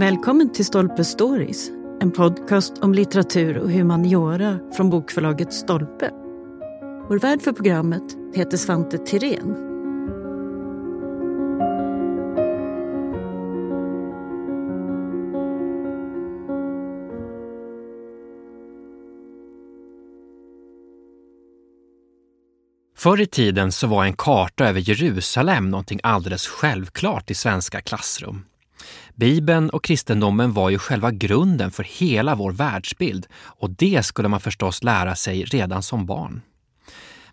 Välkommen till Stolpe Stories, en podcast om litteratur och humaniora från bokförlaget Stolpe. Vår värd för programmet heter Svante Tirén. Förr i tiden så var en karta över Jerusalem någonting alldeles självklart i svenska klassrum. Bibeln och kristendomen var ju själva grunden för hela vår världsbild och det skulle man förstås lära sig redan som barn.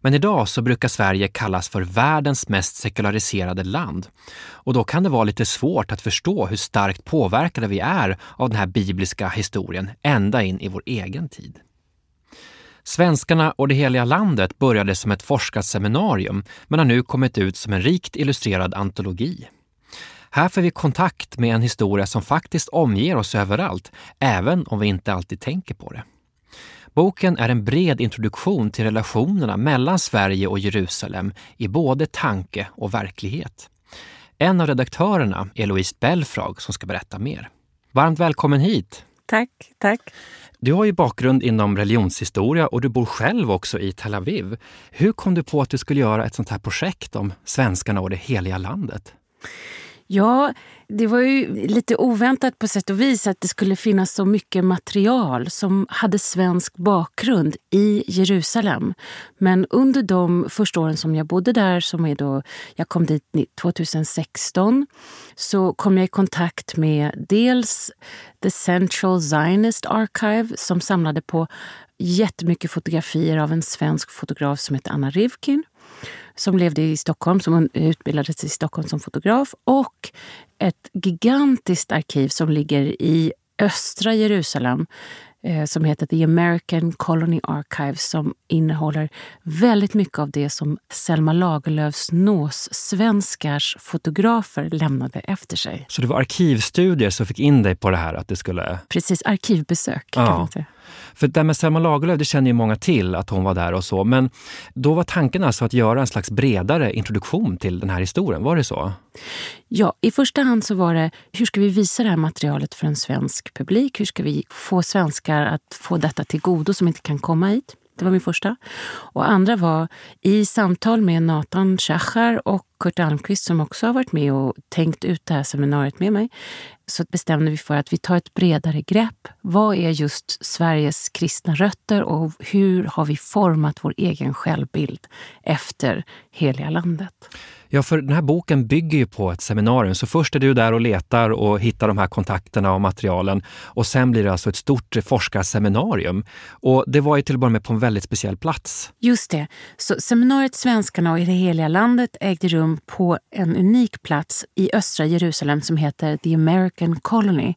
Men idag så brukar Sverige kallas för världens mest sekulariserade land och då kan det vara lite svårt att förstå hur starkt påverkade vi är av den här bibliska historien ända in i vår egen tid. Svenskarna och det heliga landet började som ett forskarseminarium men har nu kommit ut som en rikt illustrerad antologi. Här får vi kontakt med en historia som faktiskt omger oss överallt, även om vi inte alltid tänker på det. Boken är en bred introduktion till relationerna mellan Sverige och Jerusalem i både tanke och verklighet. En av redaktörerna är Louise Belfrag som ska berätta mer. Varmt välkommen hit! Tack, tack. Du har ju bakgrund inom religionshistoria och du bor själv också i Tel Aviv. Hur kom du på att du skulle göra ett sånt här projekt om svenskarna och det heliga landet? Ja, det var ju lite oväntat på sätt och vis att det skulle finnas så mycket material som hade svensk bakgrund i Jerusalem. Men under de första åren som jag bodde där, som är då, jag kom dit 2016, så kom jag i kontakt med dels The Central Zionist Archive som samlade på jättemycket fotografier av en svensk fotograf som heter Anna Rivkin som levde i Stockholm, som utbildades i Stockholm som fotograf och ett gigantiskt arkiv som ligger i östra Jerusalem eh, som heter The American Colony Archives som innehåller väldigt mycket av det som Selma Lagerlöfs nås-svenskars fotografer lämnade efter sig. Så det var arkivstudier som fick in dig på det här att det skulle... Precis, arkivbesök ja. kan man säga. För det med Selma Lagerlöf, det känner ju många till att hon var där och så. Men då var tanken alltså att göra en slags bredare introduktion till den här historien, var det så? Ja, i första hand så var det hur ska vi visa det här materialet för en svensk publik? Hur ska vi få svenskar att få detta till godo som inte kan komma hit? Det var min första. Och andra var i samtal med Nathan Schachar och Kurt Almqvist som också har varit med och tänkt ut det här seminariet med mig. Så bestämde vi för att vi tar ett bredare grepp. Vad är just Sveriges kristna rötter och hur har vi format vår egen självbild efter heliga landet? Ja, för den här boken bygger ju på ett seminarium. Så först är du där och letar och hittar de här kontakterna och materialen. Och sen blir det alltså ett stort forskarseminarium. Och det var ju till att börja med på en väldigt speciell plats. Just det. Så seminariet Svenskarna och i det heliga landet ägde rum på en unik plats i östra Jerusalem som heter The American Colony.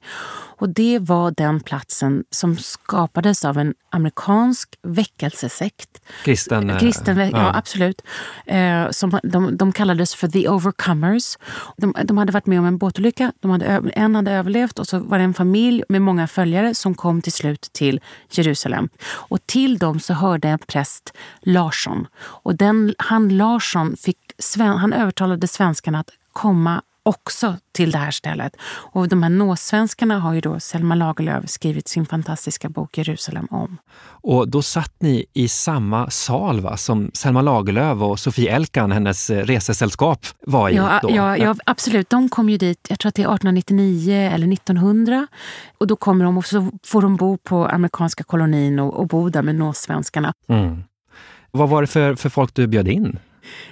Och det var den platsen som skapades av en amerikansk väckelsesekt. Kristen? Eh, Kristen, ja, ja absolut. Eh, som de, de kallades för The Overcomers. De, de, hade varit med om en båtolycka. De hade, en hade överlevt och så var det en familj med många följare som kom till slut till Jerusalem. Och till dem så hörde en präst Larsson. Och den, han Larsson fick, han övertalade svenskarna att komma också till det här stället. Och de här nåsvenskarna har ju då Selma Lagerlöf skrivit sin fantastiska bok Jerusalem om. Och då satt ni i samma sal va, som Selma Lagerlöf och Sofie Elkan, hennes eh, resesällskap, var i ja, då? Ja, ja, absolut. De kom ju dit, jag tror att det är 1899 eller 1900. Och då kommer de och så får de bo på amerikanska kolonin och, och bo där med nåsvenskarna. Mm. Vad var det för, för folk du bjöd in?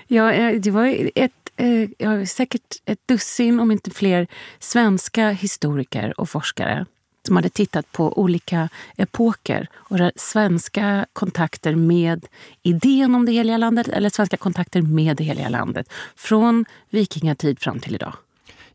Ja, eh, det var ett eh, ja, säkert ett dussin, om inte fler, svenska historiker och forskare som hade tittat på olika epoker och svenska kontakter med idén om det heliga landet eller svenska kontakter med det heliga landet från vikingatid fram till idag.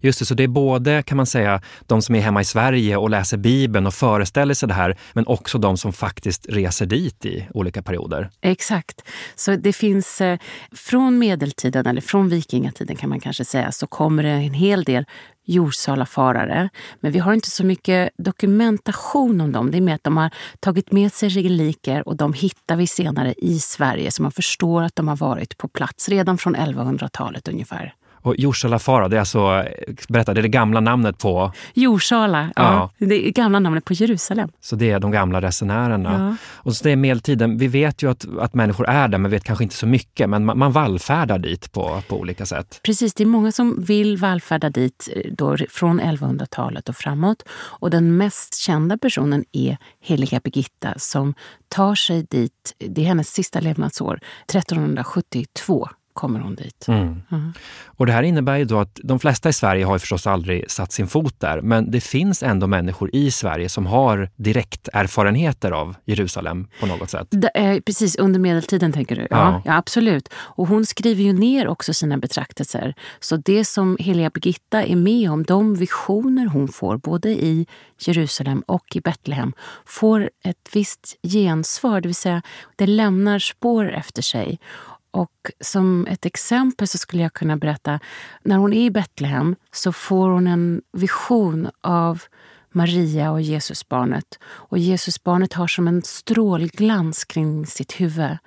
Just det, så det är både kan man säga de som är hemma i Sverige och läser Bibeln och föreställer sig det här, men också de som faktiskt reser dit i olika perioder. Exakt. Så det finns eh, från medeltiden, eller från vikingatiden kan man kanske säga, så kommer det en hel del jordsalafarare. Men vi har inte så mycket dokumentation om dem. Det är mer att de har tagit med sig reliker och de hittar vi senare i Sverige så man förstår att de har varit på plats redan från 1100-talet ungefär. Och Jorsalafara, det är alltså, berätta, det är det gamla namnet på... Jorsala, ja. ja. Det är gamla namnet på Jerusalem. Så det är de gamla resenärerna. Ja. Och så det är medeltiden. Vi vet ju att, att människor är där, men vet kanske inte så mycket. Men man, man vallfärdar dit på, på olika sätt. Precis, det är många som vill vallfärda dit eh, då, från 1100-talet och framåt. Och den mest kända personen är heliga Birgitta som tar sig dit, det är hennes sista levnadsår, 1372 kommer hon dit. Mm. Mm. Och det här innebär ju då att de flesta i Sverige har förstås aldrig satt sin fot där, men det finns ändå människor i Sverige som har direkt erfarenheter av Jerusalem på något sätt. Det, precis, under medeltiden tänker du? Ja, ja. ja, absolut. Och hon skriver ju ner också sina betraktelser. Så det som Heliga Birgitta är med om, de visioner hon får både i Jerusalem och i Betlehem, får ett visst gensvar, det vill säga det lämnar spår efter sig. Och som ett exempel så skulle jag kunna berätta, när hon är i Betlehem så får hon en vision av Maria och Jesusbarnet. Och Jesusbarnet har som en strålglans kring sitt huvud.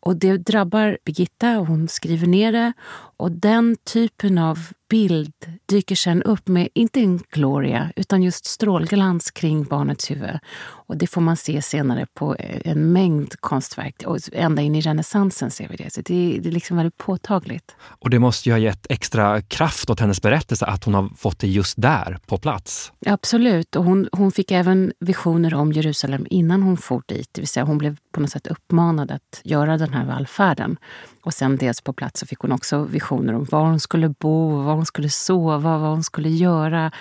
Och det drabbar Birgitta och hon skriver ner det. Och den typen av bild dyker sen upp med, inte en gloria, utan just strålglans kring barnets huvud. Och det får man se senare på en mängd konstverk. Och ända in i renässansen ser vi det. Så det, det är liksom väldigt påtagligt. Och det måste ju ha gett extra kraft åt hennes berättelse att hon har fått det just där, på plats. Absolut. Och hon, hon fick även visioner om Jerusalem innan hon for dit. Det vill säga hon blev på något sätt uppmanad att göra den här vallfärden. Och sen dels på plats så fick hon också visioner om var hon skulle bo, var hon skulle sova, vad hon skulle göra.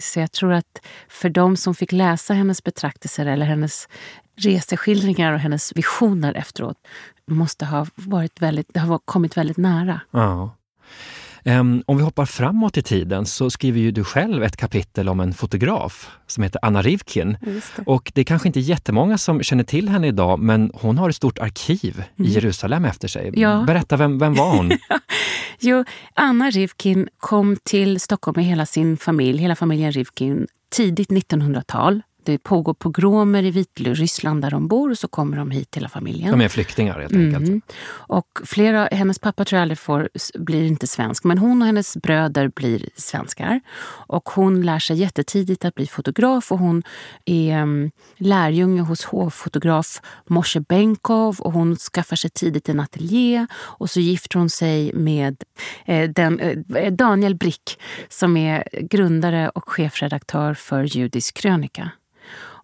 Så jag tror att för de som fick läsa hennes betraktelser eller hennes reseskildringar och hennes visioner efteråt måste ha varit väldigt, det har kommit väldigt nära. Ja. Um, om vi hoppar framåt i tiden så skriver ju du själv ett kapitel om en fotograf som heter Anna Rivkin. Det. Och det är kanske inte jättemånga som känner till henne idag, men hon har ett stort arkiv mm. i Jerusalem efter sig. Ja. Berätta, vem, vem var hon? jo, Anna Rivkin kom till Stockholm med hela sin familj, hela familjen Rivkin, tidigt 1900-tal det pågår pogromer i Vitryssland där de bor och så kommer de hit hela familjen. De är flyktingar helt enkelt. Mm. Och flera, hennes pappa tror jag aldrig får, blir inte svensk, men hon och hennes bröder blir svenskar. Och hon lär sig jättetidigt att bli fotograf och hon är um, lärjunge hos hovfotograf Moshe Benkov och hon skaffar sig tidigt en ateljé och så gifter hon sig med eh, den, eh, Daniel Brick som är grundare och chefredaktör för Judisk krönika.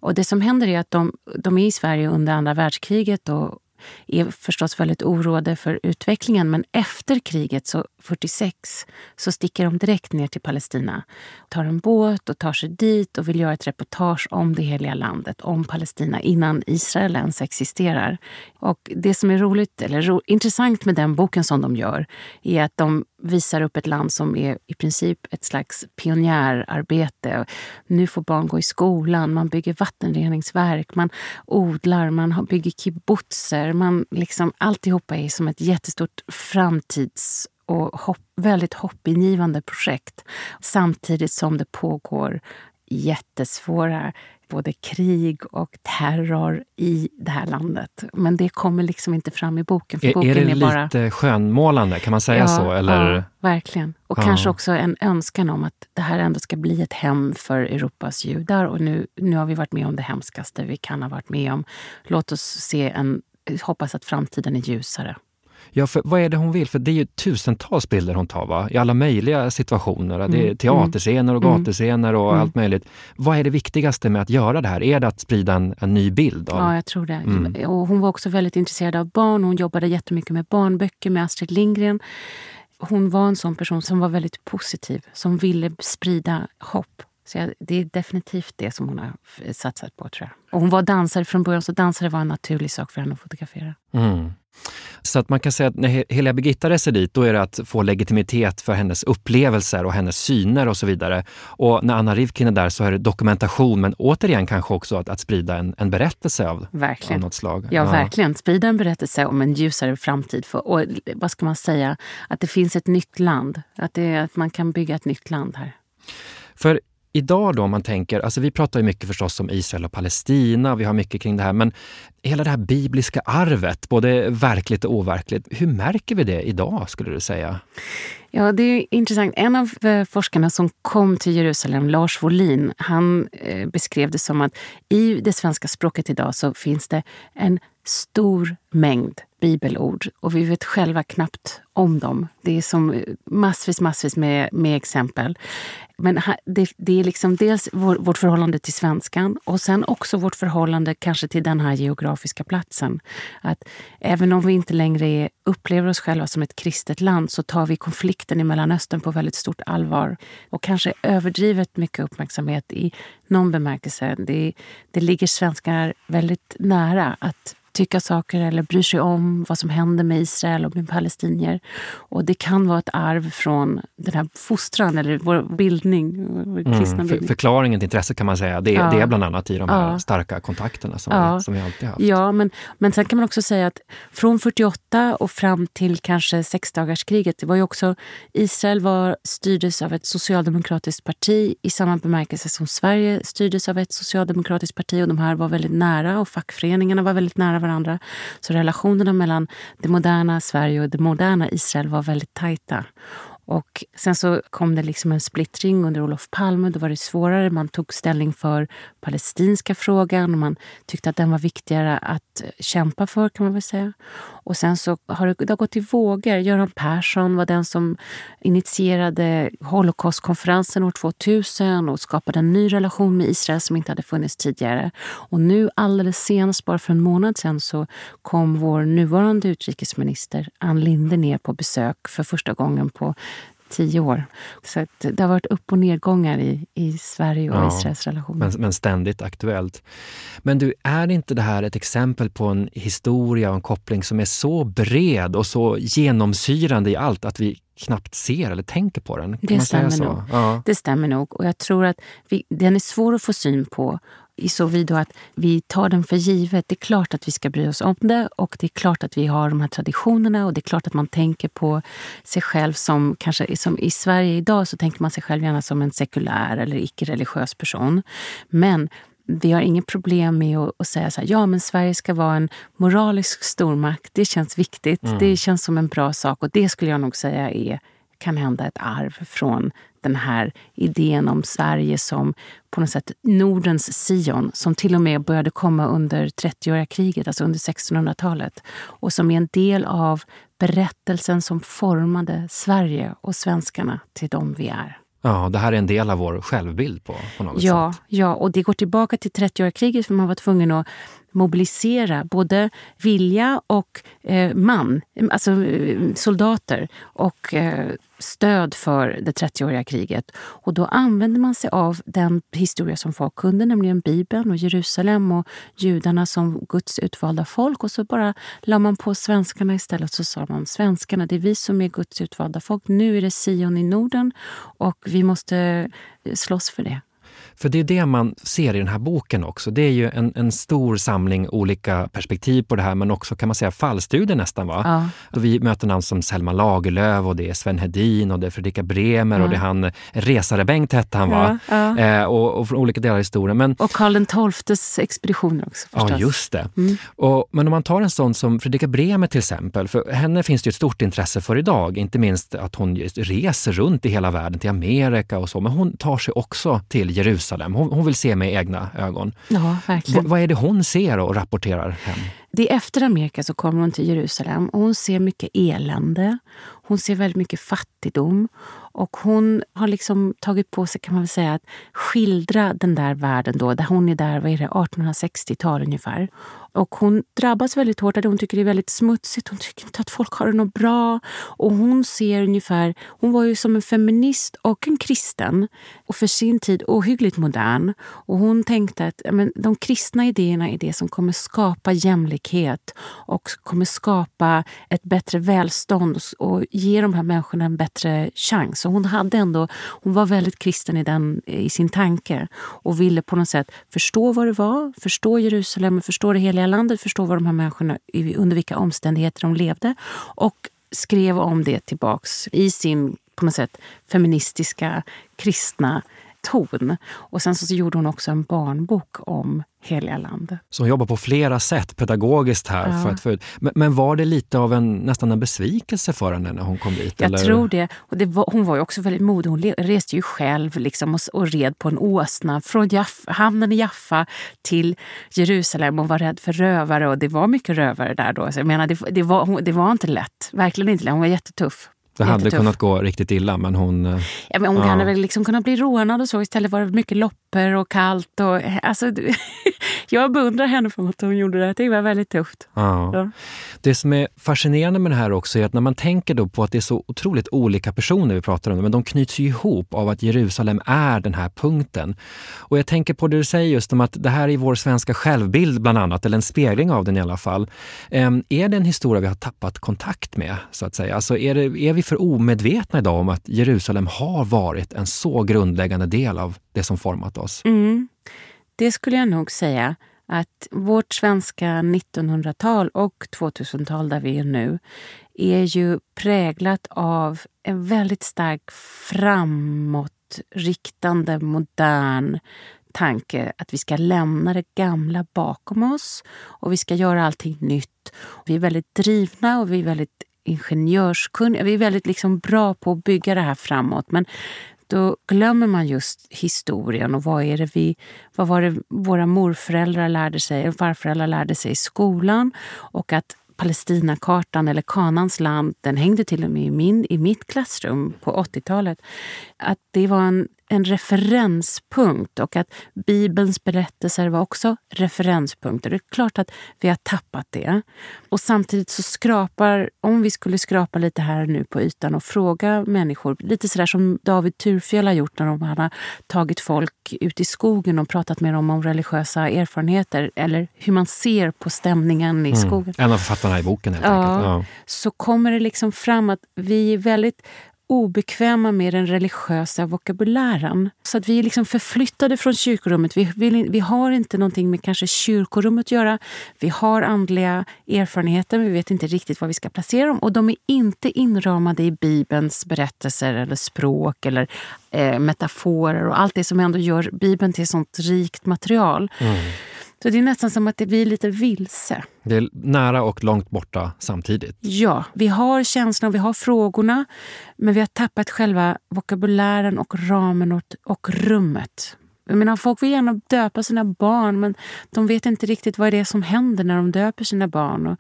Och det som händer är att de, de är i Sverige under andra världskriget och är förstås väldigt oroade för utvecklingen. Men efter kriget, så 46, så sticker de direkt ner till Palestina. Tar en båt och tar sig dit och vill göra ett reportage om det heliga landet, om Palestina, innan Israel ens existerar. Och det som är roligt, eller ro, intressant med den boken som de gör, är att de visar upp ett land som är i princip ett slags pionjärarbete. Nu får barn gå i skolan, man bygger vattenreningsverk, man odlar, man bygger kibbutzer. Man liksom, alltihopa är som ett jättestort framtids och hopp, väldigt hoppingivande projekt samtidigt som det pågår jättesvåra både krig och terror i det här landet. Men det kommer liksom inte fram i boken. För är, boken är det är lite bara... skönmålande, kan man säga ja, så? Eller? Ja, verkligen. Och ja. kanske också en önskan om att det här ändå ska bli ett hem för Europas judar. Och nu, nu har vi varit med om det hemskaste vi kan ha varit med om. Låt oss se en, hoppas att framtiden är ljusare. Ja, för vad är det hon vill? För det är ju tusentals bilder hon tar va? i alla möjliga situationer. Mm. Det är mm. teaterscener och mm. gatuscener och mm. allt möjligt. Vad är det viktigaste med att göra det här? Är det att sprida en, en ny bild? Av... Ja, jag tror det. Mm. Och hon var också väldigt intresserad av barn. Hon jobbade jättemycket med barnböcker med Astrid Lindgren. Hon var en sån person som var väldigt positiv, som ville sprida hopp. Så jag, det är definitivt det som hon har satsat på. tror jag. Och hon var dansare från början, så dansare var en naturlig sak för henne att fotografera. Mm. Så att man kan säga att när Heliga Birgitta reser dit, då är det att få legitimitet för hennes upplevelser och hennes syner och så vidare. Och när Anna Rivkin är där så är det dokumentation, men återigen kanske också att, att sprida en, en berättelse av, verkligen. av något slag. Ja, ja, verkligen. Sprida en berättelse om en ljusare framtid. För, och vad ska man säga? Att det finns ett nytt land. Att, det, att man kan bygga ett nytt land här. För idag då om man tänker, alltså vi pratar ju mycket förstås om Israel och Palestina, vi har mycket kring det här, men hela det här bibliska arvet, både verkligt och overkligt, hur märker vi det idag skulle du säga? Ja, det är intressant. En av eh, forskarna som kom till Jerusalem, Lars Wollin, han eh, beskrev det som att i det svenska språket idag så finns det en stor mängd bibelord och vi vet själva knappt om dem. Det är som eh, massvis, massvis med, med exempel. Men det, det är liksom dels vår, vårt förhållande till svenskan och sen också vårt förhållande kanske till den här geografiska platsen. Att även om vi inte längre är, upplever oss själva som ett kristet land så tar vi konflikten i Mellanöstern på väldigt stort allvar och kanske överdrivet mycket uppmärksamhet i någon bemärkelse. Det, det ligger svenskar väldigt nära att tycka saker eller bryr sig om vad som händer med Israel och med palestinier. Och det kan vara ett arv från den här fostran eller vår bildning, vår mm, kristna mm, bildning. förklaringen till intresse kan man säga, det, ja. det är bland annat i de här ja. starka kontakterna som, ja. vi, som vi alltid haft. Ja, men, men sen kan man också säga att från 48 och fram till kanske sexdagarskriget, det var ju också, Israel var, styrdes av ett socialdemokratiskt parti i samma bemärkelse som Sverige styrdes av ett socialdemokratiskt parti och de här var väldigt nära och fackföreningarna var väldigt nära varandra. Så relationerna mellan det moderna Sverige och det moderna Israel var väldigt tajta. Och sen så kom det liksom en splittring under Olof Palme. Då var det svårare. Man tog ställning för palestinska frågan och man tyckte att den var viktigare att kämpa för kan man väl säga. Och sen så har det, det har gått i vågor. Göran Persson var den som initierade Holocaustkonferensen år 2000 och skapade en ny relation med Israel som inte hade funnits tidigare. Och nu alldeles senast, bara för en månad sen, så kom vår nuvarande utrikesminister Ann Linde ner på besök för första gången på tio år. Så det har varit upp och nedgångar i, i Sverige och ja, Israels relationer. Men, men, ständigt aktuellt. Men du, är inte det här ett exempel på en historia och en koppling som är så bred och så genomsyrande i allt att vi knappt ser eller tänker på den? det stämmer nog. Ja. Det stämmer nog. Och jag tror att vi, den är svår att få syn på i så vid att vi tar den för givet. Det är klart att vi ska bry oss om det och det är klart att vi har de här traditionerna och det är klart att man tänker på sig själv som, kanske som i Sverige idag så tänker man sig själv gärna som en sekulär eller icke-religiös person. Men vi har inget problem med att, att säga så här, ja men Sverige ska vara en moralisk stormakt. Det känns viktigt. Mm. Det känns som en bra sak och det skulle jag nog säga är kan hända ett arv från den här idén om Sverige som på något sätt Nordens Sion som till och med började komma under 30-åriga kriget, alltså under 1600-talet och som är en del av berättelsen som formade Sverige och svenskarna till de vi är. Ja, det här är en del av vår självbild på, på något ja, sätt. Ja, och det går tillbaka till 30-åriga kriget för man var tvungen att mobilisera både vilja och eh, man, alltså eh, soldater och eh, stöd för det 30-åriga kriget. Och då använde man sig av den historia som folk kunde, nämligen Bibeln och Jerusalem och judarna som Guds utvalda folk. Och så bara la man på svenskarna istället. Så sa man svenskarna, det är vi som är Guds utvalda folk. Nu är det Sion i Norden och vi måste eh, slåss för det. För det är det man ser i den här boken också. Det är ju en, en stor samling olika perspektiv på det här, men också kan man säga fallstudier nästan. Va? Ja. Då vi möter namn som Selma Lagerlöf och det är Sven Hedin och det är Fredrika Bremer ja. och det är han Resare-Bengt hette han va? Ja, eh, och, och, från olika delar av historien. Men, och Karl XIIs expeditioner också förstås. Ja, just det. Mm. Och, men om man tar en sån som Fredrika Bremer till exempel, för henne finns det ett stort intresse för idag. Inte minst att hon reser runt i hela världen, till Amerika och så, men hon tar sig också till Jerusalem Jerusalem. Hon, hon vill se med egna ögon. Ja, verkligen. V vad är det hon ser och rapporterar hem? Det är efter Amerika så kommer hon till Jerusalem och hon ser mycket elände. Hon ser väldigt mycket fattigdom. Och hon har liksom tagit på sig kan man väl säga att skildra den där världen då, där hon är där, vad är det, 1860-tal ungefär. Och hon drabbas väldigt hårt av det. Hon tycker det är väldigt smutsigt. Hon tycker inte att folk har det något bra. Och hon ser ungefär... Hon var ju som en feminist och en kristen. Och för sin tid ohyggligt modern. Och hon tänkte att men, de kristna idéerna är det som kommer skapa jämlikhet och kommer skapa ett bättre välstånd och ge de här människorna en bättre chans. Och hon hade ändå, hon var väldigt kristen i, den, i sin tanke och ville på något sätt förstå vad det var, förstå Jerusalem, förstå det heliga landet, förstå vad de här människorna, under vilka omständigheter de levde och skrev om det tillbaks i sin på något sätt feministiska, kristna ton. Och sen så gjorde hon också en barnbok om heliga landet. Så hon jobbar på flera sätt pedagogiskt här. Ja. För att för, men, men, var det lite av en, nästan en besvikelse för henne när hon kom dit? Jag eller? tror det. Och det var, hon var ju också väldigt modig. Hon reste ju själv liksom och, och red på en åsna från Jaff, hamnen i Jaffa till Jerusalem och var rädd för rövare. Och det var mycket rövare där då. Så jag menar, det, det, var, det var inte lätt. Verkligen inte lätt. Hon var jättetuff. Det hade kunnat gå riktigt illa men hon... Eh, ja, men hon ja. hade väl liksom kunnat bli rånad och så. Istället var det mycket loppor och kallt. Och, alltså, jag beundrar henne för att hon gjorde det. Det var väldigt tufft. Ja. ja. Det som är fascinerande med det här också är att när man tänker då på att det är så otroligt olika personer vi pratar om, men de knyts ju ihop av att Jerusalem är den här punkten. Och jag tänker på det du säger just om att det här är vår svenska självbild bland annat, eller en spegling av den i alla fall. Ehm, är det en historia vi har tappat kontakt med, så att säga? Alltså är, det, är vi för omedvetna idag om att Jerusalem har varit en så grundläggande del av det som format oss? Mm. Det skulle jag nog säga att vårt svenska 1900-tal och 2000-tal där vi är nu är ju präglat av en väldigt stark framåtriktande, modern tanke att vi ska lämna det gamla bakom oss och vi ska göra allting nytt. Vi är väldigt drivna och vi är väldigt ingenjörskunniga. Vi är väldigt liksom bra på att bygga det här framåt. Men då glömmer man just historien och vad, är det vi, vad var det våra morföräldrar lärde sig, och farföräldrar lärde sig i skolan. Och att Palestinakartan eller Kanans land, den hängde till och med i, min, i mitt klassrum på 80-talet. Att det var en en referenspunkt och att Bibelns berättelser var också referenspunkter. Det är klart att vi har tappat det. Och samtidigt så skrapar, om vi skulle skrapa lite här nu på ytan och fråga människor, lite sådär som David Turfjell har gjort när de har tagit folk ut i skogen och pratat med dem om religiösa erfarenheter eller hur man ser på stämningen i mm. skogen. En av författarna i boken helt ja, enkelt. Ja. Så kommer det liksom fram att vi är väldigt obekväma med den religiösa vokabulären. Så att vi är liksom förflyttade från kyrkorummet. Vi, vill, vi har inte någonting med kanske kyrkorummet att göra. Vi har andliga erfarenheter, men vi vet inte riktigt var vi ska placera dem. Och de är inte inramade i Bibelns berättelser eller språk eller eh, metaforer och allt det som ändå gör Bibeln till ett sånt rikt material. Mm. Så det är nästan som att det blir lite vilse. Det är nära och långt borta samtidigt. Ja, vi har känslorna och vi har frågorna men vi har tappat själva vokabulären och ramen och, och rummet. Jag menar, folk vill gärna döpa sina barn men de vet inte riktigt vad det är som händer när de döper sina barn. Och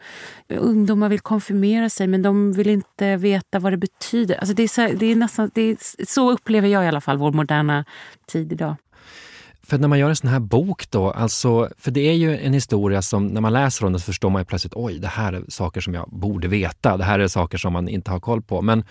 ungdomar vill konfirmera sig men de vill inte veta vad det betyder. Alltså det är så, det är nästan, det är, så upplever jag i alla fall vår moderna tid idag. För när man gör en sån här bok då, alltså, för det är ju en historia som när man läser om den så förstår man ju plötsligt, oj, det här är saker som jag borde veta. Det här är saker som man inte har koll på. Men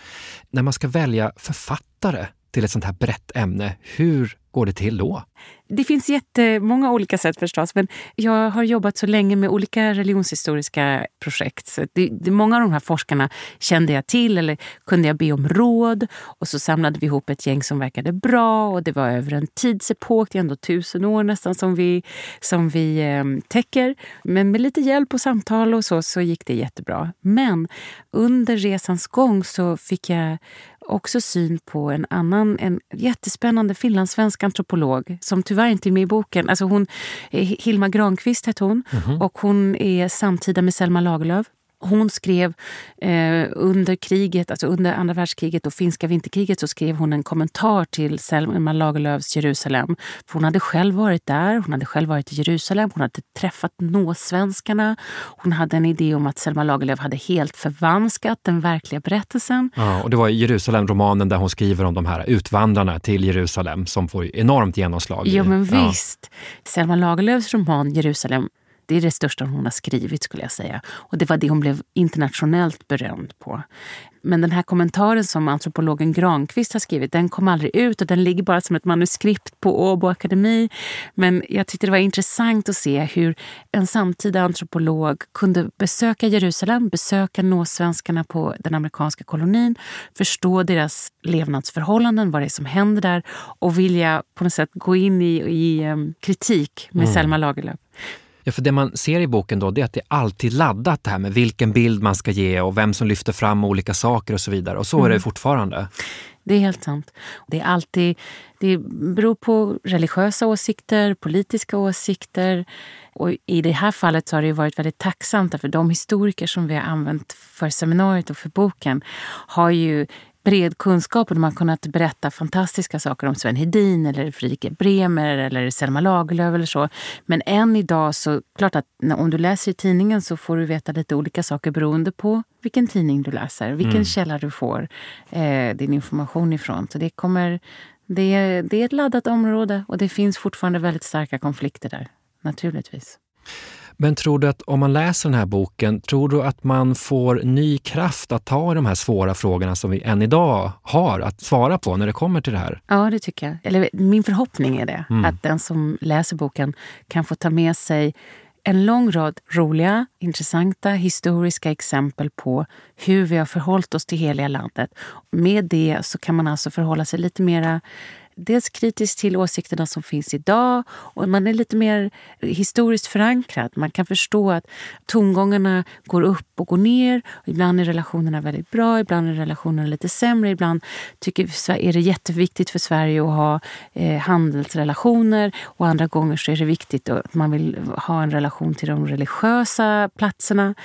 när man ska välja författare till ett sånt här brett ämne, hur går det till då? Det finns jättemånga olika sätt förstås, men jag har jobbat så länge med olika religionshistoriska projekt. Så det, det, många av de här forskarna kände jag till eller kunde jag be om råd. Och så samlade vi ihop ett gäng som verkade bra och det var över en tidsepok, det är ändå tusen år nästan som vi, som vi eh, täcker. Men med lite hjälp och samtal och så, så gick det jättebra. Men under resans gång så fick jag också syn på en annan, en jättespännande finlandssvensk antropolog som tyvärr inte är med i boken. Alltså hon, Hilma Granqvist hette hon mm -hmm. och hon är samtida med Selma Lagerlöf. Hon skrev eh, under kriget, alltså under andra världskriget och finska vinterkriget så skrev hon en kommentar till Selma Lagerlöfs Jerusalem. För hon hade själv varit där, hon hade själv varit i Jerusalem, hon hade träffat nåsvenskarna. Hon hade en idé om att Selma Lagerlöf hade helt förvanskat den verkliga berättelsen. Ja, och det var Jerusalem-romanen där hon skriver om de här utvandrarna till Jerusalem som får enormt genomslag. Ja, men visst. Ja. Selma Lagerlöfs roman Jerusalem det är det största hon har skrivit skulle jag säga. Och det var det hon blev internationellt berömd på. Men den här kommentaren som antropologen Granqvist har skrivit, den kom aldrig ut och den ligger bara som ett manuskript på Åbo Akademi. Men jag tyckte det var intressant att se hur en samtida antropolog kunde besöka Jerusalem, besöka nåsvenskarna på den amerikanska kolonin, förstå deras levnadsförhållanden, vad det är som händer där och vilja på något sätt gå in i, i um, kritik med mm. Selma Lagerlöf. Ja, för det man ser i boken då, det är att det är alltid laddat det här med vilken bild man ska ge och vem som lyfter fram olika saker och så vidare. Och så mm. är det mm. fortfarande. det är helt sant. Det är alltid, det beror på religiösa åsikter, politiska åsikter. Och I det här fallet så har det varit väldigt tacksamt för de historiker som vi har använt för seminariet och för boken har ju bred kunskap och de har kunnat berätta fantastiska saker om Sven Hedin eller Fredrik Bremer eller Selma Lagerlöf eller så. Men än idag så, klart att om du läser i tidningen så får du veta lite olika saker beroende på vilken tidning du läser, vilken mm. källa du får eh, din information ifrån. Så det kommer, det, det är ett laddat område och det finns fortfarande väldigt starka konflikter där, naturligtvis. Men tror du att om man läser den här boken, tror du att man får ny kraft att ta i de här svåra frågorna som vi än idag har att svara på när det kommer till det här? Ja, det tycker jag. Eller min förhoppning är det. Mm. Att den som läser boken kan få ta med sig en lång rad roliga, intressanta historiska exempel på hur vi har förhållit oss till heliga landet. Med det så kan man alltså förhålla sig lite mera dels kritisk till åsikterna som finns idag och man är lite mer historiskt förankrad. Man kan förstå att tongångarna går upp och går ner. Ibland är relationerna väldigt bra, ibland är relationerna lite sämre. Ibland tycker, är det jätteviktigt för Sverige att ha eh, handelsrelationer och andra gånger så är det viktigt att man vill ha en relation till de religiösa platserna.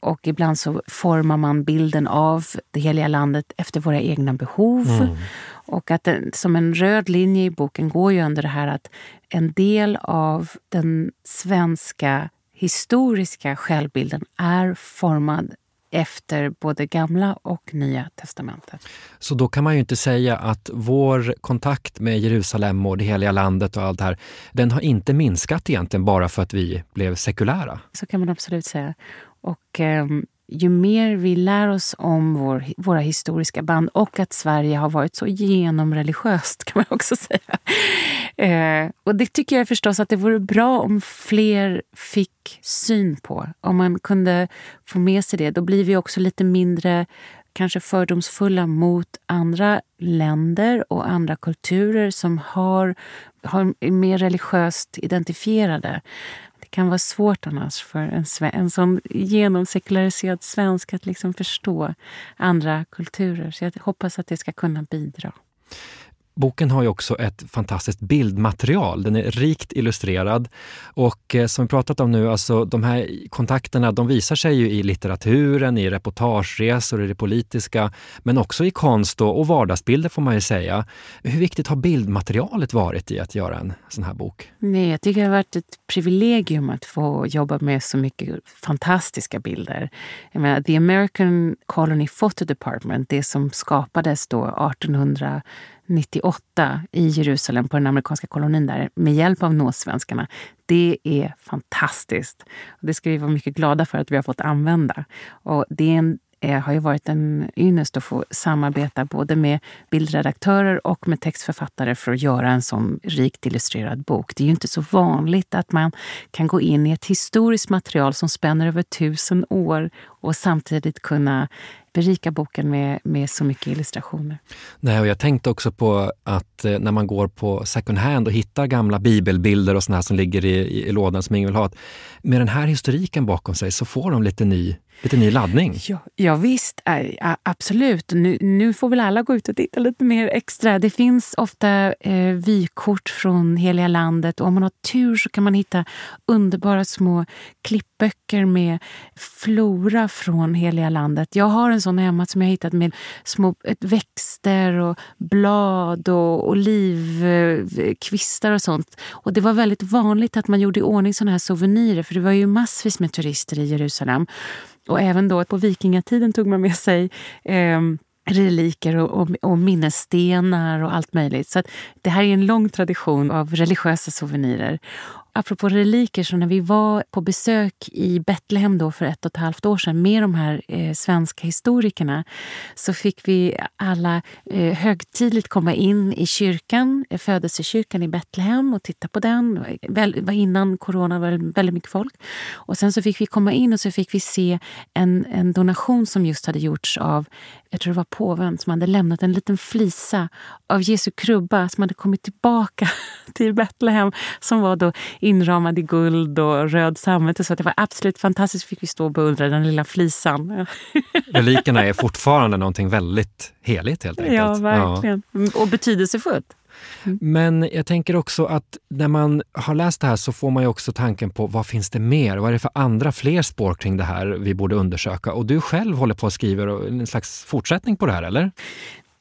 Och ibland så formar man bilden av det heliga landet efter våra egna behov. Mm. Och att den, som en röd linje i boken går ju under det här att en del av den svenska historiska självbilden är formad efter både Gamla och Nya testamentet. Så då kan man ju inte säga att vår kontakt med Jerusalem och det heliga landet och allt det här, den har inte minskat egentligen bara för att vi blev sekulära? Så kan man absolut säga. Och eh, ju mer vi lär oss om vår, våra historiska band och att Sverige har varit så genomreligiöst kan man också säga. Eh, och det tycker jag förstås att det vore bra om fler fick syn på. Om man kunde få med sig det. Då blir vi också lite mindre kanske fördomsfulla mot andra länder och andra kulturer som har, har är mer religiöst identifierade kan vara svårt annars för en, en sån genomsekulariserad svensk att liksom förstå andra kulturer. Så jag hoppas att det ska kunna bidra. Boken har ju också ett fantastiskt bildmaterial. Den är rikt illustrerad och eh, som vi pratat om nu, alltså de här kontakterna de visar sig ju i litteraturen, i reportageresor, i det politiska, men också i konst och, och vardagsbilder får man ju säga. Hur viktigt har bildmaterialet varit i att göra en sån här bok? Nej, jag tycker det har varit ett privilegium att få jobba med så mycket fantastiska bilder. Jag menar, The American Colony Photo Department, det som skapades då 1800 98 i Jerusalem på den amerikanska kolonin där med hjälp av nåsvenskarna. Det är fantastiskt. Det ska vi vara mycket glada för att vi har fått använda. Och det är en eh, har ju varit en ynnest att få samarbeta både med bildredaktörer och med textförfattare för att göra en sån rikt illustrerad bok. Det är ju inte så vanligt att man kan gå in i ett historiskt material som spänner över tusen år och samtidigt kunna berika boken med, med så mycket illustrationer. Nej, och jag tänkte också på att eh, när man går på second hand och hittar gamla bibelbilder och såna som ligger i, i, i lådan som ingen vill ha. Med den här historiken bakom sig så får de lite ny lite ny laddning. Ja, ja visst, absolut. Nu, nu, får väl alla gå ut och titta lite mer extra. Det finns ofta eh, vykort från heliga landet och om man har tur så kan man hitta underbara små klippböcker med flora från heliga landet. Jag har en sån hemma som jag hittat med små växter och blad och olivkvistar eh, och sånt. Och det var väldigt vanligt att man gjorde i ordning såna här souvenirer för det var ju massvis med turister i Jerusalem. Och även då på vikingatiden tog man med sig eh, reliker och, och, och, minnesstenar och allt möjligt. Så det här är en lång tradition av religiösa souvenirer apropå reliker, så när vi var på besök i Betlehem då för ett och ett halvt år sedan med de här eh, svenska historikerna så fick vi alla eh, högtidligt komma in i kyrkan, eh, födelsekyrkan i Betlehem och titta på den. Det var innan corona var väldigt mycket folk. Och sen så fick vi komma in och så fick vi se en, en donation som just hade gjorts av, jag tror det var påven, som hade lämnat en liten flisa av Jesu krubba som hade kommit tillbaka till Betlehem som var då inramad i guld och röd sammet. Så det var absolut fantastiskt. Fick vi stå och beundra den lilla flisan. Relikerna är fortfarande någonting väldigt heligt helt enkelt. Ja, verkligen. Ja. Och betydelsefullt. Mm. Men jag tänker också att när man har läst det här så får man ju också tanken på vad finns det mer? Vad är det för andra fler spår kring det här vi borde undersöka? Och du själv håller på att skriva en slags fortsättning på det här, eller?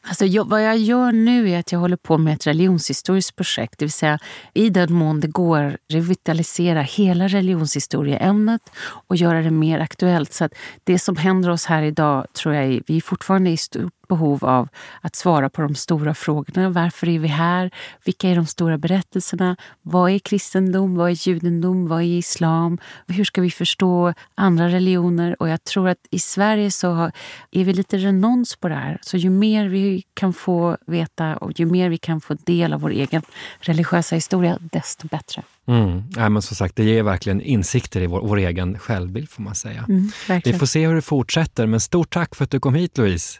Alltså, jag, vad jag gör nu är att jag håller på med ett religionshistoriskt projekt. Det vill säga i den mån det går revitalisera hela religionshistorieämnet och göra det mer aktuellt. Så att det som händer oss här idag tror jag vi är fortfarande i stort behov av att svara på de stora frågorna. Varför är vi här? Vilka är de stora berättelserna? Vad är kristendom? Vad är judendom? Vad är islam? Hur ska vi förstå andra religioner? Och jag tror att i Sverige så är vi lite renons på det här. Så ju mer vi kan få veta och ju mer vi kan få del av vår egen religiösa historia, desto bättre. Mm. Ja, men som sagt, det ger verkligen insikter i vår, vår egen självbild får man säga. Mm, vi får se hur det fortsätter, men stort tack för att du kom hit Louise.